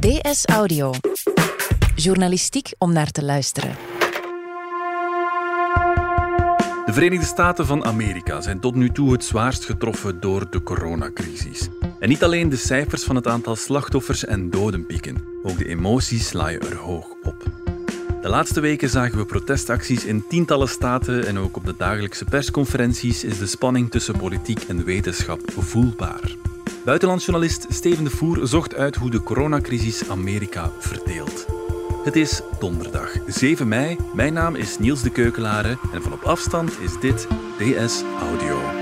DS Audio. Journalistiek om naar te luisteren. De Verenigde Staten van Amerika zijn tot nu toe het zwaarst getroffen door de coronacrisis. En niet alleen de cijfers van het aantal slachtoffers en doden pieken, ook de emoties laaien er hoog op. De laatste weken zagen we protestacties in tientallen staten en ook op de dagelijkse persconferenties is de spanning tussen politiek en wetenschap voelbaar. Buitenlandsjournalist Steven de Voer zocht uit hoe de coronacrisis Amerika verdeelt. Het is donderdag 7 mei. Mijn naam is Niels de Keukelare en van op afstand is dit DS Audio.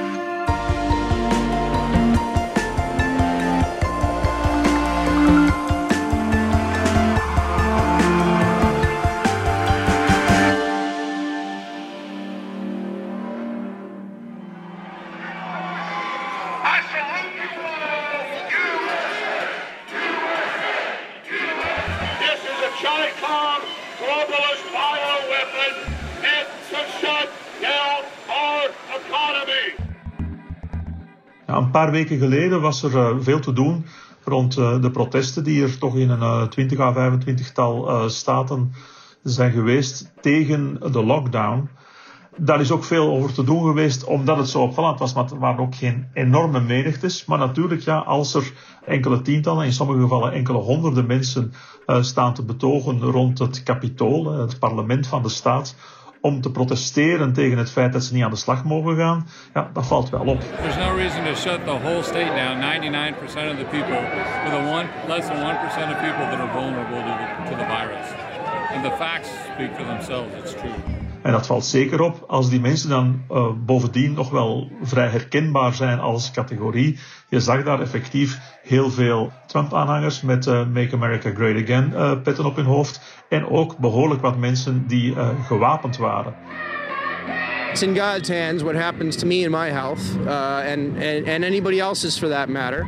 Paar weken geleden was er eh, veel te doen rond eh, de protesten die er toch in een eh, 20 à 25 tal eh, staten zijn geweest tegen de lockdown. Daar is ook veel over te doen geweest, omdat het zo opvallend was. Maar waren ook geen enorme menigtes. Maar natuurlijk, ja, als er enkele tientallen, in sommige gevallen enkele honderden mensen eh, staan te betogen rond het kapitool, eh, het parlement van de staat, om te protesteren tegen het feit dat ze niet aan de slag mogen gaan, ja, dat valt wel op. There's no reason to shut the whole state down. 99% of the people, with a one, less than 1% of people that are vulnerable to the, to the virus. And the facts speak for themselves, it's true. En dat valt zeker op als die mensen dan eh, bovendien nog wel vrij herkenbaar zijn als categorie. Je zag daar effectief heel veel Trump-aanhangers met eh, Make America Great Again eh, petten op hun hoofd. En ook behoorlijk wat mensen die gewapend waren. It's in God's hands what happens to me and my health, uh, and, and, and anybody else's for that matter.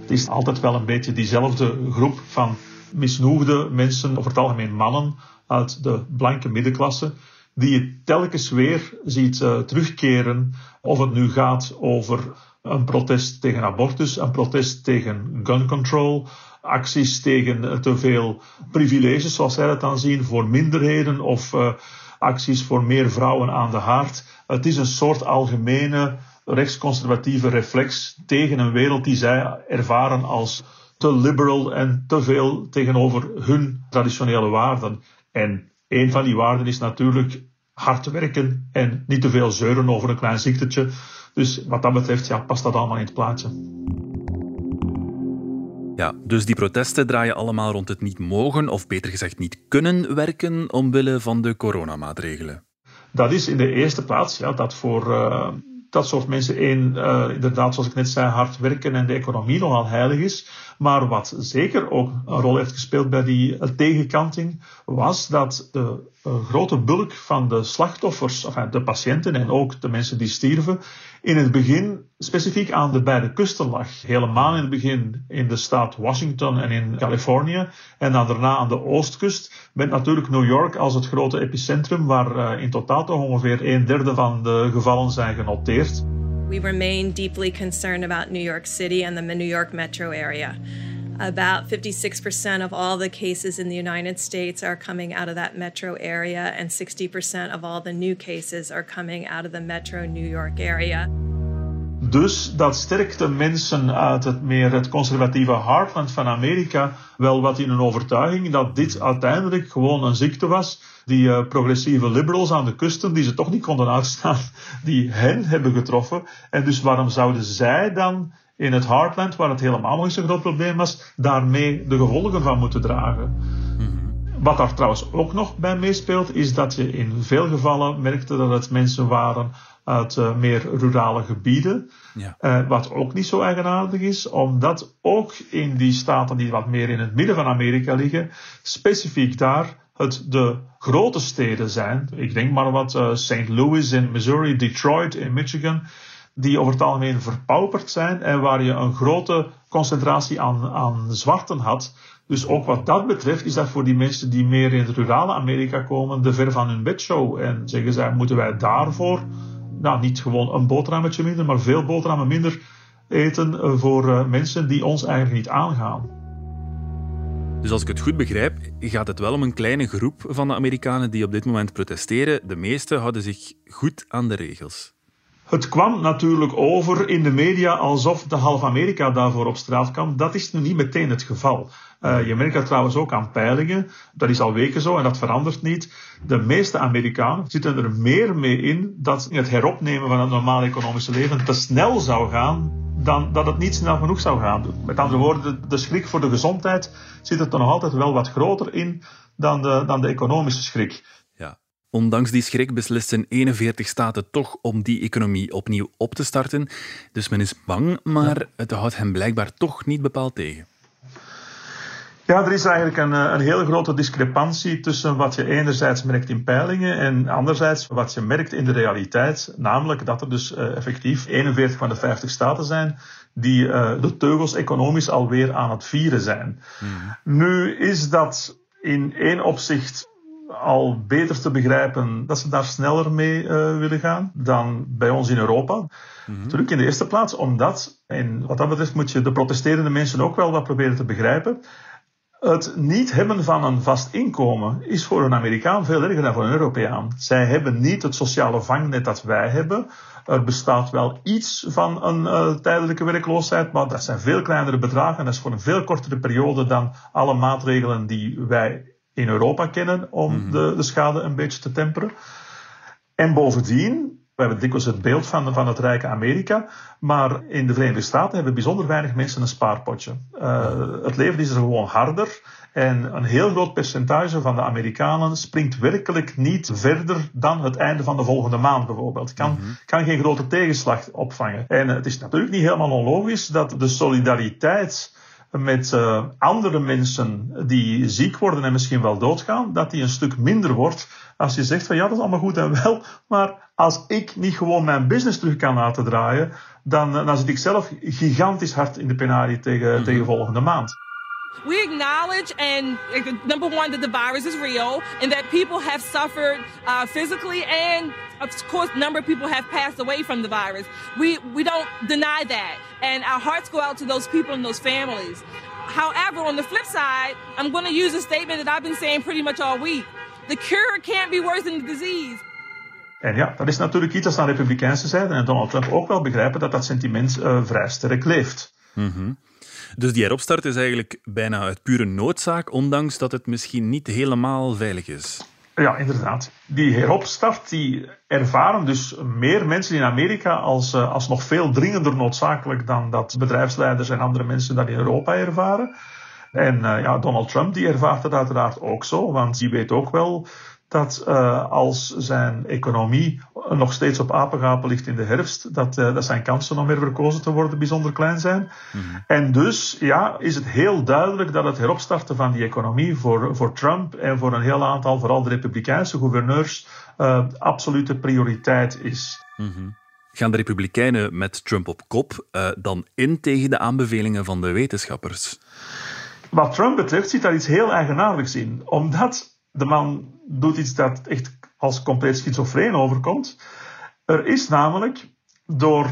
Het is altijd wel een beetje diezelfde groep van misnoegde mensen, over het algemeen mannen uit de blanke middenklasse, die je telkens weer ziet eh, terugkeren. Of het nu gaat over een protest tegen abortus, een protest tegen gun control, acties tegen eh, te veel privileges, zoals zij dat dan zien, voor minderheden of eh, acties voor meer vrouwen aan de haard. Het is een soort algemene rechtsconservatieve reflex tegen een wereld die zij ervaren als te liberal en te veel tegenover hun traditionele waarden. En een van die waarden is natuurlijk hard werken en niet te veel zeuren over een klein ziektetje. Dus wat dat betreft ja, past dat allemaal in het plaatje. Ja, dus die protesten draaien allemaal rond het niet mogen, of beter gezegd niet kunnen werken omwille van de coronamaatregelen. Dat is in de eerste plaats ja, dat voor eh, dat soort mensen één, eh, inderdaad, zoals ik net zei, hard werken en de economie nogal heilig is. Maar wat zeker ook een rol heeft gespeeld bij die eh, tegenkanting, was dat de eh, grote bulk van de slachtoffers, enfin, de patiënten en ook de mensen die stierven, in het begin specifiek aan de beide kusten lag. Helemaal in het begin in de staat Washington en in Californië. En daarna aan de oostkust, met natuurlijk New York als het grote epicentrum, waar eh, in totaal toch ongeveer een derde van de gevallen zijn genoteerd. We remain deeply concerned about New York City and the New York metro area. About 56% of all the cases in the United States are coming out of that metro area, and 60% of all the new cases are coming out of the metro New York area. Dus dat sterkt de mensen uit het meer het conservatieve heartland van Amerika wel wat in een overtuiging dat dit uiteindelijk gewoon een ziekte was die uh, progressieve liberals aan de kusten, die ze toch niet konden uitstaan, die hen hebben getroffen. En dus waarom zouden zij dan in het heartland, waar het helemaal nog eens een groot probleem was, daarmee de gevolgen van moeten dragen? Wat daar trouwens ook nog bij meespeelt, is dat je in veel gevallen merkte dat het mensen waren uit uh, meer rurale gebieden. Ja. Uh, wat ook niet zo eigenaardig is, omdat ook in die staten die wat meer in het midden van Amerika liggen, specifiek daar het de grote steden zijn. Ik denk maar wat uh, St. Louis in Missouri, Detroit in Michigan, die over het algemeen verpauperd zijn en waar je een grote concentratie aan, aan zwarten had. Dus ook wat dat betreft is dat voor die mensen die meer in het rurale Amerika komen, de ver van hun bedshow. En zeggen zij, moeten wij daarvoor, nou niet gewoon een boterhammetje minder, maar veel boterhammen minder eten voor uh, mensen die ons eigenlijk niet aangaan. Dus als ik het goed begrijp, gaat het wel om een kleine groep van de Amerikanen die op dit moment protesteren. De meesten houden zich goed aan de regels. Het kwam natuurlijk over in de media alsof de half Amerika daarvoor op straat kwam. Dat is nu niet meteen het geval. Uh, je merkt dat trouwens ook aan peilingen. Dat is al weken zo en dat verandert niet. De meeste Amerikanen zitten er meer mee in dat het heropnemen van het normale economische leven te snel zou gaan dan dat het niet snel genoeg zou gaan. Met andere woorden, de, de schrik voor de gezondheid zit er nog altijd wel wat groter in dan de, dan de economische schrik. Ondanks die schrik beslissen 41 staten toch om die economie opnieuw op te starten. Dus men is bang, maar het houdt hen blijkbaar toch niet bepaald tegen. Ja, er is eigenlijk een, eh, een hele grote discrepantie tussen wat je enerzijds merkt in peilingen en anderzijds wat je merkt in de realiteit. Namelijk dat er dus uh, effectief 41 van de 50 staten zijn die uh, de teugels economisch alweer aan het vieren zijn. Mm. Nu is dat in één opzicht al beter te begrijpen dat ze daar sneller mee uh, willen gaan dan bij ons in Europa. Natuurlijk in de eerste plaats omdat, en wat dat betreft moet je de protesterende mensen ook wel wat proberen te begrijpen. Het niet hebben van een vast inkomen is voor een Amerikaan veel erger dan voor een Europeaan. Zij hebben niet het sociale vangnet dat wij hebben. Er bestaat wel iets van een uh, tijdelijke werkloosheid, maar dat zijn veel kleinere bedragen. Dat is voor een veel kortere periode dan alle maatregelen die wij in Europa kennen om mm -hmm. de, de schade een beetje te temperen. En bovendien, we hebben dikwijls het beeld van, van het rijke Amerika, maar in de Verenigde Staten hebben bijzonder weinig mensen een spaarpotje. Uh, het leven is er gewoon harder en een heel groot percentage van de Amerikanen springt werkelijk niet verder dan het einde van de volgende maand bijvoorbeeld. Kan, mm-hmm. kan geen grote tegenslag opvangen. En het is natuurlijk niet helemaal onlogisch dat de solidariteit met uh, andere mensen die ziek worden en misschien wel doodgaan, dat die een stuk minder wordt als je zegt van ja, dat is allemaal goed en wel, maar als ik niet gewoon mijn business terug kan laten draaien, dan, dan zit ik zelf gigantisch hard in de penarie tegen, mm-hmm. tegen volgende maand. We acknowledge and number one that the virus is real and that people have suffered uh, physically and of course number of people have passed away from the virus. We we don't deny that. And our hearts go out to those people and those families. However on the flip side i'm going to use a statement that i've been saying pretty much all week. The cure can't be worse than the disease. En ja, dat is natuurlijk iets als de republikeinse zijde en Donald Trump ook wel begrijpen dat dat sentiment uh, vrij sterk leeft. Mm-hmm. Dus die heropstart is eigenlijk bijna uit pure noodzaak, ondanks dat het misschien niet helemaal veilig is. Ja, inderdaad. Die heropstart die ervaren dus meer mensen in Amerika als, als nog veel dringender noodzakelijk dan dat bedrijfsleiders en andere mensen dat in Europa ervaren. En uh, ja, Donald Trump die ervaart het uiteraard ook zo, want die weet ook wel dat uh, als zijn economie nog steeds op apengapen ligt in de herfst, dat, uh, dat zijn kansen om weer verkozen te worden bijzonder klein zijn. Mm-hmm. En dus ja, is het heel duidelijk dat het heropstarten van die economie voor, voor Trump en voor een heel aantal, vooral de Republikeinse gouverneurs, uh, absolute prioriteit is. Mm-hmm. Gaan de Republikeinen met Trump op kop dan in tegen de aanbevelingen van de wetenschappers? Wat Trump betreft zit daar iets heel eigenaardigs in, omdat de man doet iets dat echt als compleet schizofreen overkomt. Er is namelijk door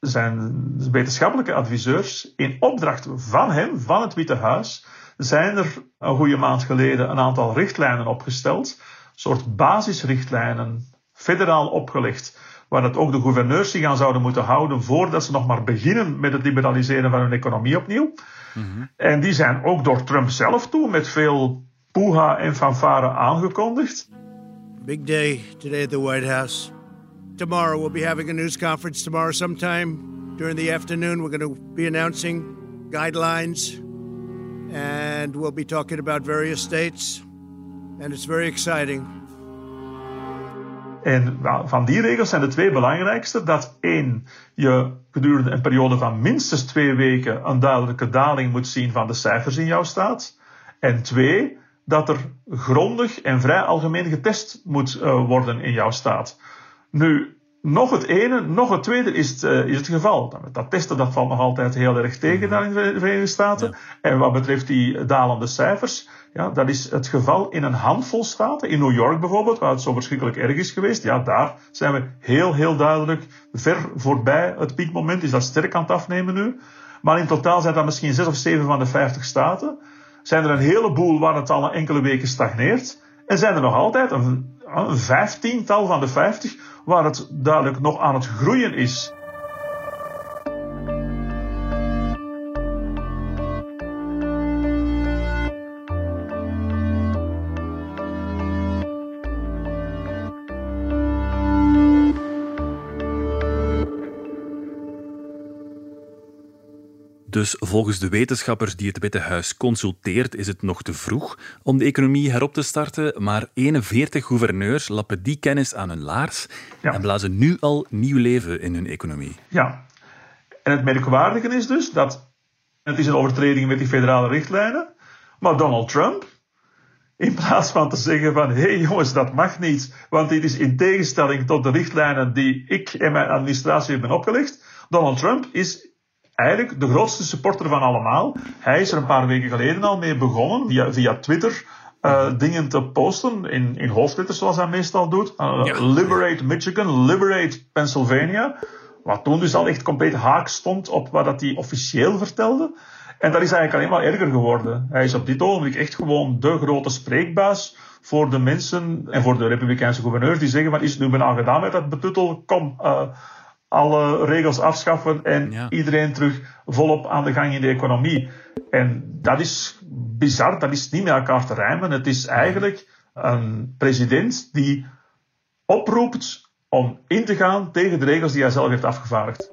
zijn wetenschappelijke adviseurs in opdracht van hem, van het Witte Huis, zijn er een goede maand geleden een aantal richtlijnen opgesteld. Een soort basisrichtlijnen, federaal opgelegd, waar dat ook de gouverneurs zich aan zouden moeten houden voordat ze nog maar beginnen met het liberaliseren van hun economie opnieuw. Mm-hmm. En die zijn ook door Trump zelf toe met veel poeha en fanfare aangekondigd. Big day today at the White House. Tomorrow we'll be having a news conference tomorrow sometime during the afternoon. We're going to be announcing guidelines and we'll be talking about various states and it's very exciting. En van die regels zijn de twee belangrijkste. Dat één, je gedurende een periode van minstens twee weken een duidelijke daling moet zien van de cijfers in jouw staat. En twee, dat er grondig en vrij algemeen getest moet uh, worden in jouw staat. Nu, nog het ene, nog het tweede is het, uh, is het geval. Dat testen dat valt nog altijd heel erg tegen daar in de Verenigde Staten. Ja. En wat betreft die dalende cijfers, ja, dat is het geval in een handvol staten. In New York bijvoorbeeld, waar het zo verschrikkelijk erg is geweest. Ja, daar zijn we heel, heel duidelijk ver voorbij het piekmoment. Is dat sterk aan het afnemen nu. Maar in totaal zijn dat misschien zes of zeven van de vijftig staten. Zijn er een heleboel waar het al enkele weken stagneert. En zijn er nog altijd een, een vijftiental van de vijftig waar het duidelijk nog aan het groeien is. Dus volgens de wetenschappers die het Witte Huis consulteert, is het nog te vroeg om de economie herop te starten. Maar 41 gouverneurs lappen die kennis aan hun laars en blazen nu al nieuw leven in hun economie. Ja, en het merkwaardige is dus dat het is een overtreding met die federale richtlijnen, maar Donald Trump, in plaats van te zeggen van hé hey jongens, dat mag niet, want dit is in tegenstelling tot de richtlijnen die ik en mijn administratie hebben opgelegd, Donald Trump is eigenlijk de grootste supporter van allemaal. Hij is er een paar weken geleden al mee begonnen, via, via Twitter, uh, dingen te posten in, in hoofdletters zoals hij meestal doet. Uh, Liberate Michigan, Liberate Pennsylvania. Wat toen dus al echt compleet haak stond op wat dat hij officieel vertelde. En dat is eigenlijk alleen maar erger geworden. Hij is op dit ogenblik echt gewoon de grote spreekbuis voor de mensen en voor de Republikeinse gouverneurs die zeggen van is het nu bijna gedaan met dat betuttel, kom, uh, alle regels afschaffen en iedereen terug volop aan de gang in de economie. En dat is bizar, dat is niet met elkaar te rijmen. Het is eigenlijk een president die oproept om in te gaan tegen de regels die hij zelf heeft afgevaardigd.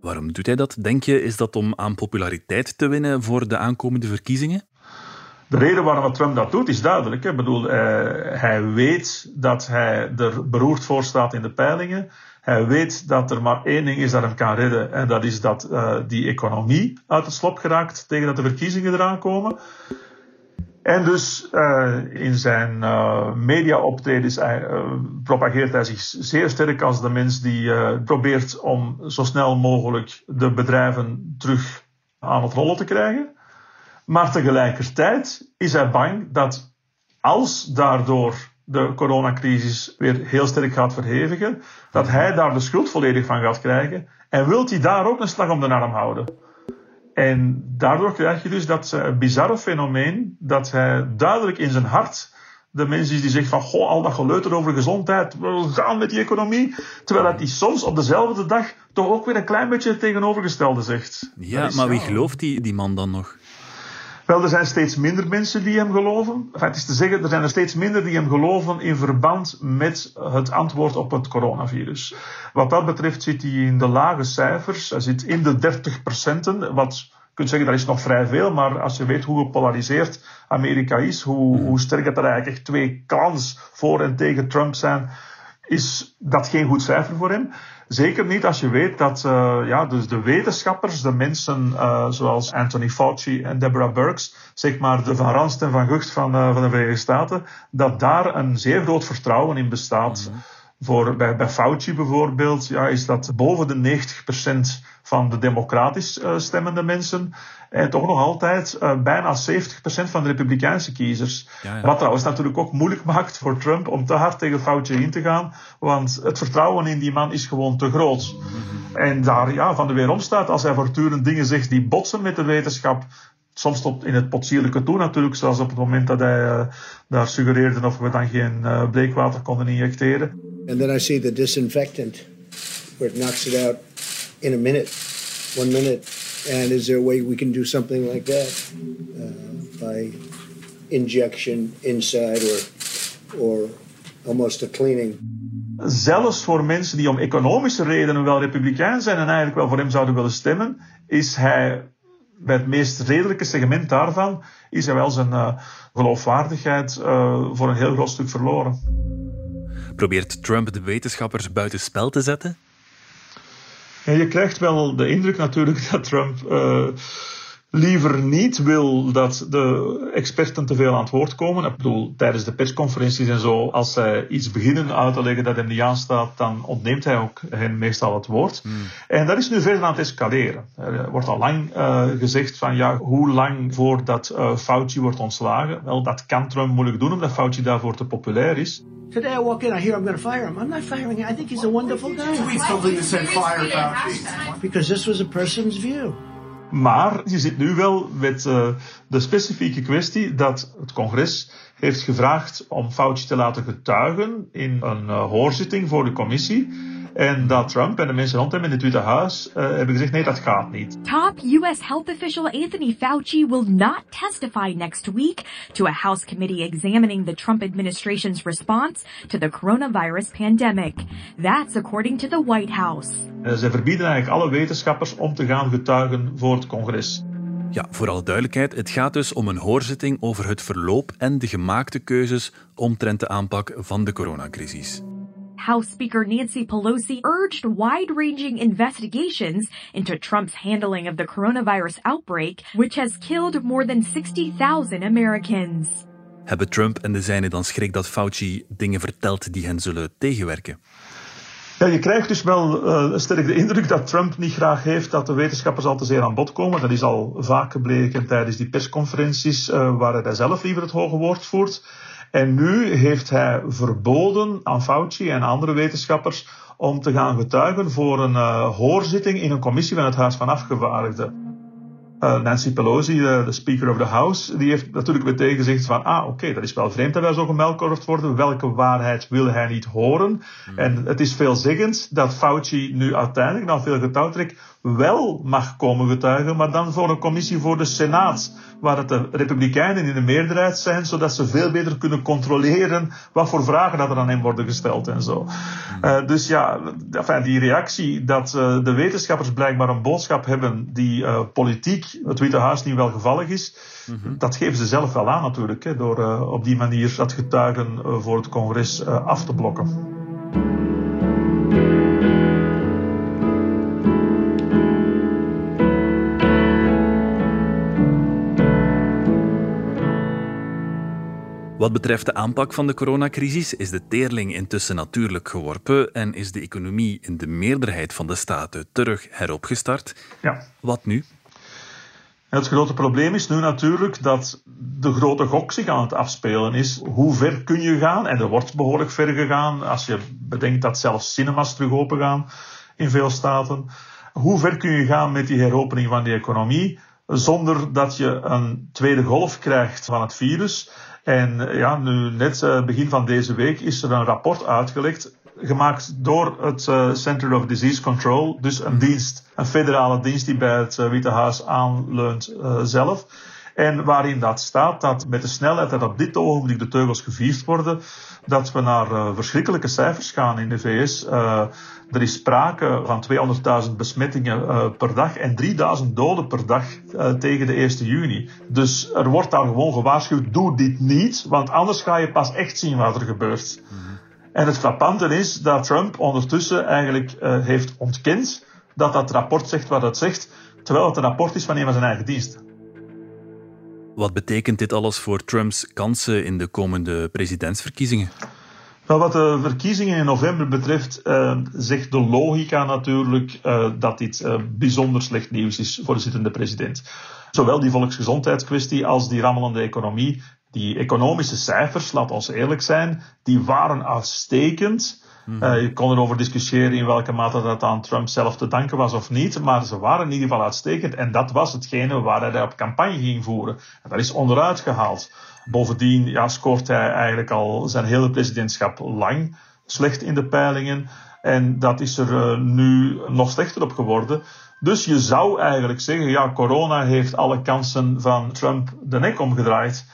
Waarom doet hij dat? Denk je, is dat om aan populariteit te winnen voor de aankomende verkiezingen? De reden waarom Trump dat doet is duidelijk. Ik bedoel, uh, hij weet dat hij er beroerd voor staat in de peilingen. Hij weet dat er maar één ding is dat hem kan redden. En dat is dat uh, die economie uit het slop geraakt tegen dat de verkiezingen eraan komen. En dus uh, in zijn uh, media-optredens propageert hij zich zeer sterk als de mens die probeert om zo snel mogelijk de bedrijven terug aan het rollen te krijgen. Maar tegelijkertijd is hij bang dat als daardoor de coronacrisis weer heel sterk gaat verhevigen, dat hij daar de schuld volledig van gaat krijgen. En wilt hij daar ook een slag om de arm houden. En daardoor krijg je dus dat uh, bizarre fenomeen dat hij duidelijk in zijn hart de mensen die zegt van goh, al dat geleuter over gezondheid, we gaan met die economie. Terwijl hij soms op dezelfde dag toch ook weer een klein beetje het tegenovergestelde zegt. Ja, maar wie gelooft die, die man dan nog? Wel, er zijn steeds minder mensen die hem geloven. Enfin, het is te zeggen, er zijn er steeds minder die hem geloven in verband met het antwoord op het coronavirus. Wat dat betreft zit hij in de lage cijfers. Hij zit in de 30 procenten, wat je kunt zeggen, dat is nog vrij veel, maar als je weet hoe gepolariseerd Amerika is, hoe, hoe sterk dat er eigenlijk echt twee clans voor en tegen Trump zijn, is dat geen goed cijfer voor hem. Zeker niet als je weet dat uh, ja, dus de wetenschappers, de mensen uh, zoals Anthony Fauci en Deborah Burks, zeg maar de Van Ranst en Van Gucht van, uh, van de Verenigde Staten, dat daar een zeer groot vertrouwen in bestaat. Mm Voor, bij, bij Fauci bijvoorbeeld ja, is dat boven de 90% van de democratisch stemmende mensen. En toch nog altijd uh, bijna 70% van de republikeinse kiezers. Ja, ja. Wat trouwens natuurlijk ook moeilijk maakt voor Trump om te hard tegen Fauci in te gaan. Want het vertrouwen in die man is gewoon te groot. Mm -hmm. En daar ja, van de weerom staat als hij voortdurend dingen zegt die botsen met de wetenschap. Soms tot in het potsierlijke toe natuurlijk, zoals op het moment dat hij uh, daar suggereerde of we dan geen uh, bleekwater konden injecteren. And then I see the disinfectant, where it knocks it out in a minute, one minute. And is there a way we can do something like that uh, by injection inside or, or almost a cleaning? Zelfs voor mensen die om economische redenen wel republikein zijn en eigenlijk wel voor hem zouden willen stemmen, is hij bij het meest redelijke segment daarvan, is hij wel zijn uh, geloofwaardigheid uh, voor een heel groot stuk verloren. Probeert Trump de wetenschappers buitenspel te zetten? Ja, je krijgt wel de indruk natuurlijk dat Trump uh, liever niet wil dat de experten te veel aan het woord komen. Ik bedoel, tijdens de persconferenties en zo, als zij iets beginnen uit te leggen dat hem niet aanstaat, dan ontneemt hij ook hen meestal het woord. Hmm. En dat is nu verder aan het escaleren. Er wordt al lang uh, gezegd van ja, hoe lang voordat uh, Fauci wordt ontslagen? Wel, dat kan Trump moeilijk doen, omdat Fauci daarvoor te populair is. Today I walk in, I hear I'm going to fire him. I'm not firing him. I think he's a wonderful guy. Tweet something say fire Fauci. Because this was a person's view. Maar je zit nu wel met uh, de specifieke kwestie dat het congres heeft gevraagd om Fauci te laten getuigen in een uh, hoorzitting voor de commissie. En dat Trump en de mensen rond hem in het Witte Huis uh, hebben gezegd: nee, dat gaat niet. Top U.S. health official Anthony Fauci will not testify next week to a House committee examining the Trump administration's response to the coronavirus pandemic. That's according to the White House. Uh, ze verbieden eigenlijk alle wetenschappers om te gaan getuigen voor het congres. Ja, voor alle duidelijkheid, het gaat dus om een hoorzitting over het verloop en de gemaakte keuzes omtrent de aanpak van de coronacrisis. House Speaker Nancy Pelosi urged wide ranging investigations into Trump's handling of the coronavirus outbreak, which has killed more than 60,000 Americans. Hebben Trump en de zijnen dan schrik dat Fauci dingen vertelt die hen zullen tegenwerken? Ja, je krijgt dus wel uh, sterk de indruk dat Trump niet graag heeft dat de wetenschappers al te zeer aan bod komen. Dat is al vaak gebleken tijdens die persconferenties uh, waar hij zelf liever het hoge woord voert. En nu heeft hij verboden aan Fauci en andere wetenschappers om te gaan getuigen voor een uh, hoorzitting in een commissie van het Huis van Afgevaardigden. Uh, Nancy Pelosi, de, de, Speaker of the House, die heeft natuurlijk meteen gezegd van, ah, oké, okay, dat is wel vreemd dat wij zo gemelkorfd worden. Welke waarheid wil hij niet horen? Hmm. En het is veelzeggend dat Fauci nu uiteindelijk, na veel getouwtrek, wel mag komen getuigen, maar dan voor een commissie voor de Senaat, waar het de Republikeinen in de meerderheid zijn, zodat ze veel beter kunnen controleren wat voor vragen dat er aan hem worden gesteld en zo. Uh, dus ja, enfin, die reactie dat uh, de wetenschappers blijkbaar een boodschap hebben die uh, politiek het Witte Huis niet wel gevallig is, mm -hmm. dat geven ze zelf wel aan natuurlijk, hè, door op die manier dat getuigen voor het congres af te blokken. Wat betreft de aanpak van de coronacrisis is de teerling intussen natuurlijk geworpen en is de economie in de meerderheid van de staten terug heropgestart. Ja. Wat nu? Het grote probleem is nu natuurlijk dat de grote gok zich aan het afspelen is. Hoe ver kun je gaan? En er wordt behoorlijk ver gegaan als je bedenkt dat zelfs cinemas terug open gaan in veel staten. Hoe ver kun je gaan met die heropening van die economie zonder dat je een tweede golf krijgt van het virus? En ja, nu net uh, begin van deze week is er een rapport uitgelekt, gemaakt door het uh, Center of Disease Control, dus een dienst, een federale dienst die bij het Witte Huis aanleunt zelf. En waarin dat staat dat met de snelheid dat op dit ogenblik de teugels gevierd worden, dat we naar verschrikkelijke cijfers gaan in de VS. Er is sprake van 200.000 besmettingen uh, per dag en 3000 doden per dag tegen de 1 juni. Dus er wordt daar gewoon gewaarschuwd, doe dit niet, want anders ga je pas echt zien wat er gebeurt. Mm -hmm. En het frappante is dat Trump ondertussen eigenlijk heeft ontkend dat dat rapport zegt wat het zegt, terwijl het een rapport is van een van zijn eigen diensten. Wat betekent dit alles voor Trumps kansen in de komende presidentsverkiezingen? Wel, wat de verkiezingen in november betreft, uh, zegt de logica natuurlijk uh, dat dit uh, bijzonder slecht nieuws is voor de zittende president. Zowel die volksgezondheidskwestie als die rammelende economie. Die economische cijfers, laat ons eerlijk zijn, die waren uitstekend. Mm-hmm. je kon erover discussiëren in welke mate dat aan Trump zelf te danken was of niet, maar ze waren in ieder geval uitstekend. En dat was hetgene waar hij op campagne ging voeren. En dat is onderuit gehaald. Bovendien ja, scoort hij eigenlijk al zijn hele presidentschap lang slecht in de peilingen. En dat is er uh, nu nog slechter op geworden. Dus je zou eigenlijk zeggen, ja, corona heeft alle kansen van Trump de nek omgedraaid.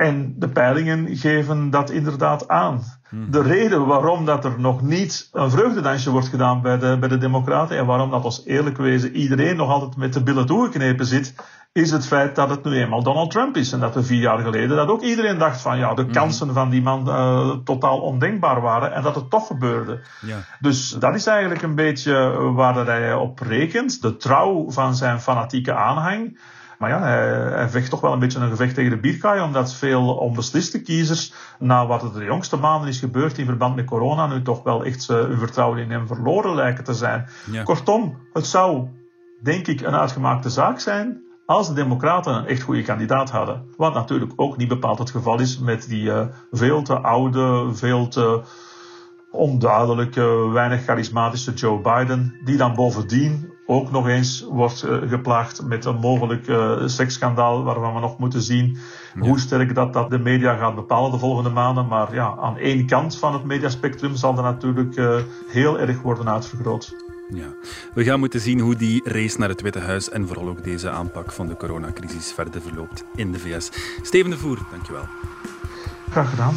En de peilingen geven dat inderdaad aan. Hmm. De reden waarom dat er nog niet een vreugdedansje wordt gedaan bij de, bij de Democraten en waarom dat ons eerlijk wezen iedereen nog altijd met de billen toegeknepen zit, is het feit dat het nu eenmaal Donald Trump is. En dat er vier jaar geleden dat ook iedereen dacht van ja, de hmm. kansen van die man uh, totaal ondenkbaar waren en dat het toch gebeurde. Ja. Dus dat is eigenlijk een beetje waar hij op rekent. De trouw van zijn fanatieke aanhang. Maar ja, hij, hij, vecht toch wel een beetje een gevecht tegen de bierkaai, omdat veel onbesliste kiezers, na wat er de jongste maanden is gebeurd in verband met corona, nu toch wel echt uh, hun vertrouwen in hem verloren lijken te zijn. Ja. Kortom, het zou, denk ik, een uitgemaakte zaak zijn als de Democraten een echt goede kandidaat hadden. Wat natuurlijk ook niet bepaald het geval is met die uh, veel te oude, veel te onduidelijke, weinig charismatische Joe Biden, die dan bovendien ook nog eens wordt uh, geplaagd met een mogelijk uh, seksschandaal waarvan we nog moeten zien ja. hoe sterk dat, dat de media gaat bepalen de volgende maanden. Maar ja, aan één kant van het mediaspectrum zal dat natuurlijk uh, heel erg worden uitvergroot. Ja, we gaan moeten zien hoe die race naar het Witte Huis en vooral ook deze aanpak van de coronacrisis verder verloopt in de VS. Steven de Voer, dankjewel. Graag gedaan.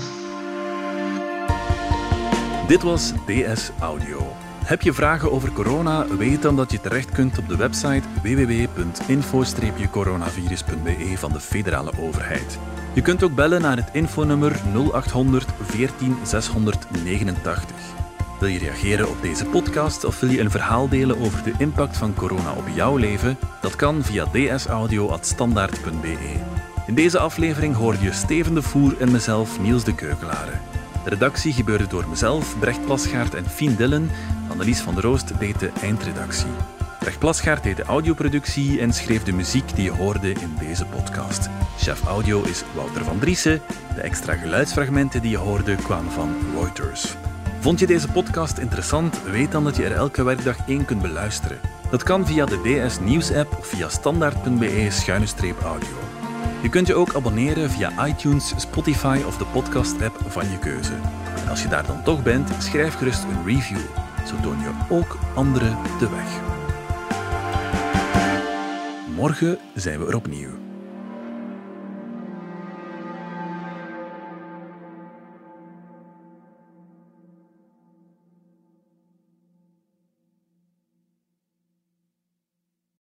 Dit was DS Audio. Heb je vragen over corona? Weet dan dat je terecht kunt op de website www.info-coronavirus.be van de federale overheid. Je kunt ook bellen naar het infonummer 0800 14 689. Wil je reageren op deze podcast of wil je een verhaal delen over de impact van corona op jouw leven? Dat kan via dsaudio.standaard.be. In deze aflevering hoor je Steven de Voer en mezelf Niels de Keukelare. De redactie gebeurde door mezelf, Brecht Plasgaard en Fien Dillen. Annelies van der Roost deed de eindredactie. Brecht Plasgaard deed de audioproductie en schreef de muziek die je hoorde in deze podcast. Chef audio is Wouter van Driessen. De extra geluidsfragmenten die je hoorde kwamen van Reuters. Vond je deze podcast interessant? Weet dan dat je er elke werkdag één kunt beluisteren. Dat kan via de DS Nieuws app of via standaard.be-audio. Je kunt je ook abonneren via iTunes, Spotify of de podcast-app van je keuze. En als je daar dan toch bent, schrijf gerust een review. Zo toon je ook anderen de weg. Morgen zijn we er opnieuw.